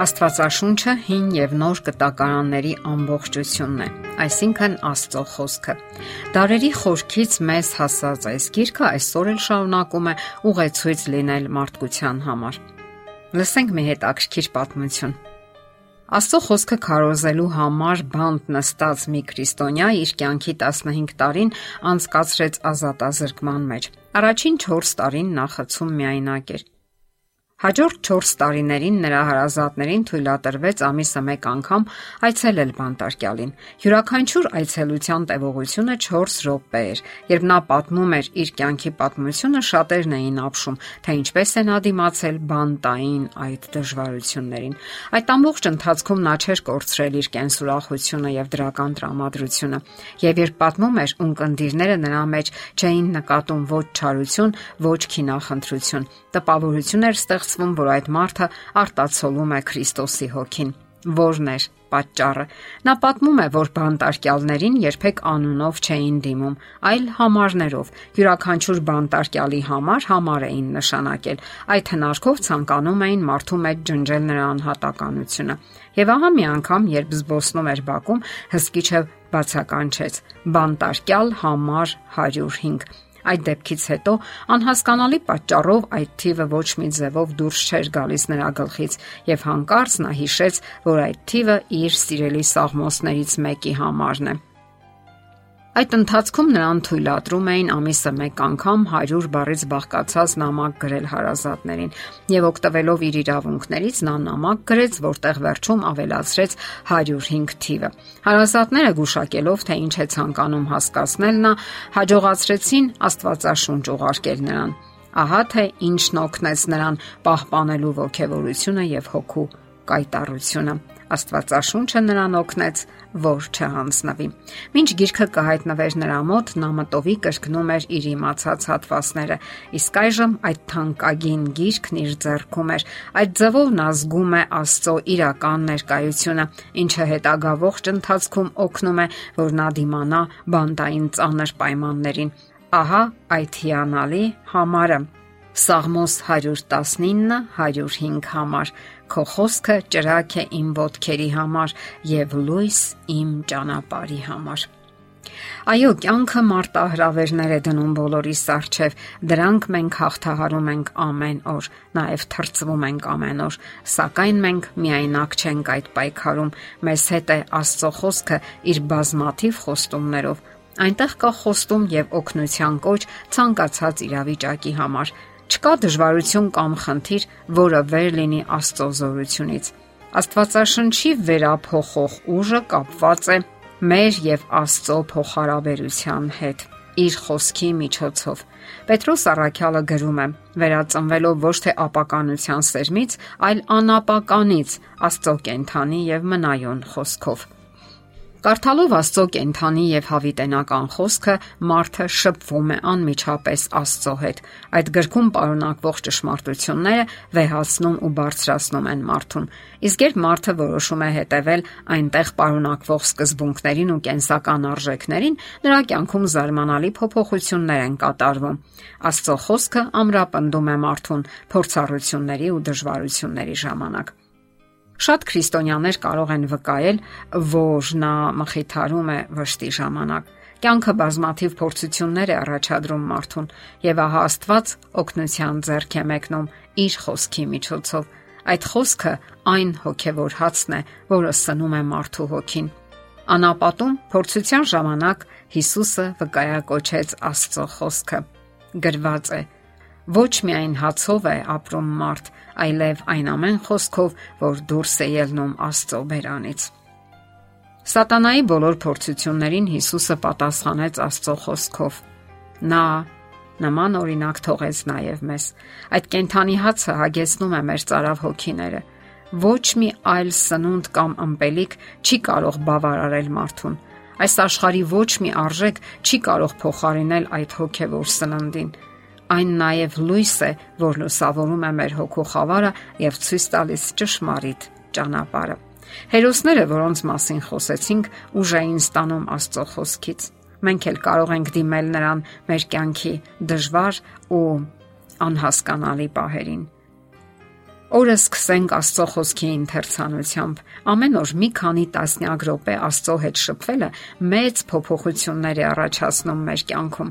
Աստվածաշունչը հին եւ նոր կտակարանների ամբողջությունն է, այսինքն Աստծո խոսքը։ Դարերի խորքից մեզ հասած այս գիրքը այսօր էլ շարունակում է ուղեցույց լինել մարդկության համար։ Լսենք մի հետաքրքիր պատմություն։ Աստծո խոսքը քարոզելու համար բանտ նստած մի քրիստոնյա իր կյանքի 15 տարին անցկացրեց ազատազրկման մեջ։ Առաջին 4 տարին նա խցում միայնակ էր։ Հաջորդ 4 տարիներին նրա հարազատներին թույլատրվեց ամիսը 1 անգամ այցելել բանտարկյալին։ Յուրաքանչյուր այցելության տևողությունը 4 րոպե էր։ Երբ նա պատմում էր իր կյանքի պատմությունը, շատերն էին ապշում, թե ինչպես է նա դիմացել բանտային այդ դժվարություններին։ Այդ ամբողջ ընթացքում նա չէր կորցրել իր կենսուրախությունը եւ դրական տրամադրությունը։ Եվ երբ պատմում էր, ունկնդիրները նրա մեջ չէին նկատում ոչ չարություն, ոչ քինախնդրություն։ Տպավորություն էր ստեղծ ստացվում, որ այդ մարդը արտացոլում է Քրիստոսի հոգին։ Որն էր պատճառը։ Նա պատմում է, որ բանտարկյալներին երբեք անունով չէին դիմում, այլ համարներով։ Յուրաքանչյուր բանտարկյալի համար համար էին նշանակել։ Այդ հնարքով ցանկանում էին մարդու մեջ ջնջել նրա անհատականությունը։ Եվ ահա մի անգամ, երբ զբոսնում էր Բաքում, հսկիչը բացականչեց. բանտարկյալ համար 105 Այդ դեպքից հետո անհասկանալի պատճառով այդ թիվը ոչ մի ձևով դուրս չէր գալիս նրա գլխից եւ հանկարծ նա հիշեց, որ այդ թիվը իր սիրելի սաղմոսներից մեկի համարն է։ Այդ ընթացքում նրան թույլատրում էին ամիսը 1 անգամ 100 բարից բաղկացած նամակ գրել հարազատներին եւ օգտվելով իր իրավունքներից նա նամակ գրեց, որտեղ վերջում ավելացրեց 105 թիվը։ Հարազատները գուշակելով, թե ինչ է ցանկանում հասկացնել նա, հաջողացրեցին Աստվածաշունչ ուղարկել նրան։ Ահա թե ինչն օգնեց նրան պահպանելու ողքեվորությունը եւ հոգու կայտառությունը։ Աստվածաշունչը նրան օգնեց, որ չհանձնվի։ Մինչ գիրքը կհայտնվեր նրա մոտ, նա մտովի կրկնում էր իր իմացած հատվածները, իսկ այժմ այդ թանկագին գիրքն իր ձեռքում էր։ Այդ ձևով նա զգում է Աստծո իրական ներկայությունը, ինչը հետագա ողջ ընթացքում օգնում է, որ նա դիմանա բանտային ծանր պայմաններին։ Ահա այդ հիանալի համարը Սաղմոս 119 105 համար Քո խոսքը ճրակ է իմ ոտքերի համար եւ լույս իմ ճանապարհի համար։ Այո, կյանքը մարտահրավերներ է դնում բոլորիս արչև։ Դրանք մենք հաղթահարում ենք ամեն օր, նաև թրծվում ենք ամեն օր, սակայն մենք միայնակ չենք այդ պայքարում։ Մեզ հետ է Աստծո խոսքը իր բազմաթիվ խոստումներով։ Այնտեղ կա խոստում եւ օգնության կոչ ցանկացած իրավիճակի համար, Չկա դժվարություն կամ խնդիր, որը վեր լինի Աստծո զորությունից։ Աստվածաշնչի վերափոխող ուժը կապված է մեր եւ Աստծո փոխհարաբերության հետ իր խոսքի միջոցով։ Պետրոս Առաքյալը գրում է. վերածնվելով ոչ թե ապականության սերմից, այլ անապականից Աստծո կենթանի եւ մնայուն խոսքով։ Կարդալով Աստծո կենթանի եւ հավիտենական խոսքը մարդը շփվում է անմիջապես Աստծո հետ։ Այդ գրքում պարունակվող ճշմարտությունները վեհացնում ու բարձրացնում են մարդուն։ Իսկ երբ մարդը որոշում է հետևել այնտեղ պարունակվող սկզբունքներին ու կենսական արժեքներին, նրա կյանքում զարմանալի փոփոխություններ են կատարվում։ Աստծո խոսքը ամրապնդում է մարդուն փորձառությունների ու դժվարությունների ժամանակ։ Շատ քրիստոնյաներ կարող են վկայել, որ նա մխիթարում է վշտի ժամանակ։ Կյանքը բազմաթիվ փորձություններ է առաջադրում մարդուն, եւ ահա Աստված օգնության ձեռք է մեկնում իր խոսքի միջոցով։ Այդ խոսքը այն հոգևոր հացն է, որը սնում է մարդու հոգին։ Անապատում փորձության ժամանակ Հիսուսը վկայակոչեց Աստծո խոսքը։ Գրված է. Ոչ միայն հացով է ապրում մարդ, այլև այն ամեն խոսքով, որ դուրս է ելնում Աստծո բերանից։ Սատանայի բոլոր փորձություններին Հիսուսը պատասխանեց Աստծո խոսքով։ Նա նման օրինակ թողեց նաև մեզ։ Այդ կենթանի հացը հագեցնում է մեր цаրավ հոգիները։ Ոչ մի այլ սնունդ կամ ըմպելիք չի կարող բավարարել մարդուն։ Այս աշխարի ոչ մի արժեք չի կարող փոխարինել այդ հոգևոր սննդին այն նաև լույս է, որ լուսավորում է մեր հոգու խավարը եւ ցույց տալիս ճշմարիտ ճանապարհը։ Հերոսները, որոնց մասին խոսեցինք, ուժ էին ստանում Աստծո խոսքից։ Մենք էլ կարող ենք դիմել նրան մեր կյանքի դժվար ու անհասկանալի պահերին։ Օրը սկսենք Աստծո խոսքի ընթերցանությամբ։ Ամեն օր մի քանի տասնյակ րոպե Աստծո հետ շփվելը մեծ փոփոխություններ է առաջացնում մեր կյանքում։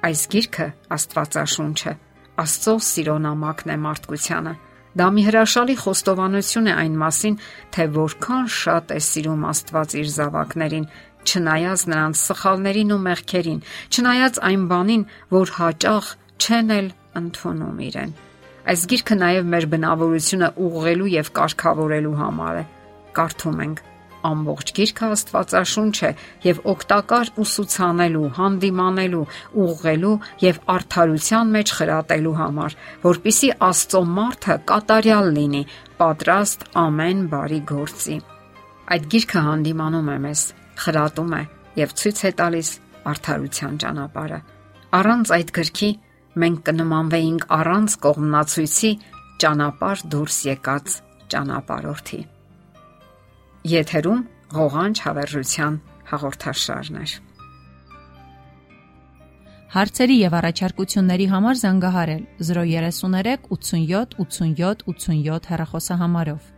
Այս գիրքը Աստվածաշունչ է։ Աստծո սիրո նամակն է մարդկությանը։ Դա մի հրաշալի խոստովանություն է այն մասին, թե որքան շատ է սիրում Աստված իր զավակներին, չնայած նրանց սխալներին ու մեղքերին, չնայած այն բանին, որ հաճախ չեն էլ ընդունում իրեն։ Այս գիրքը նաև մեր բնավորությունը ուղղելու եւ կարգավորելու համար է։ Կարդում ենք. Ամբողջ գիրքը Աստվածաշունչ է եւ օգտակար ուսուցանելու, հանդիմանելու, ուղղելու եւ արդարության մեջ խրատելու համար, որpիսի Աստծո մարդը կատարյալ լինի, պատրաստ ամեն բարի գործի։ Այդ գիրքը հանդիմանում է մեզ, խրատում է եւ ցույց է տալիս արդարության ճանապարհը։ Առանց այդ գրքի մենք կնմանվեինք առանց կողմնացույցի ճանապարհ դուրս եկած ճանապարհորդի։ Եթերում ղողանջ հավերժության հաղորդաշարն է։ Հարցերի եւ առաջարկությունների համար զանգահարել 033 87 87 87 հեռախոսահամարով։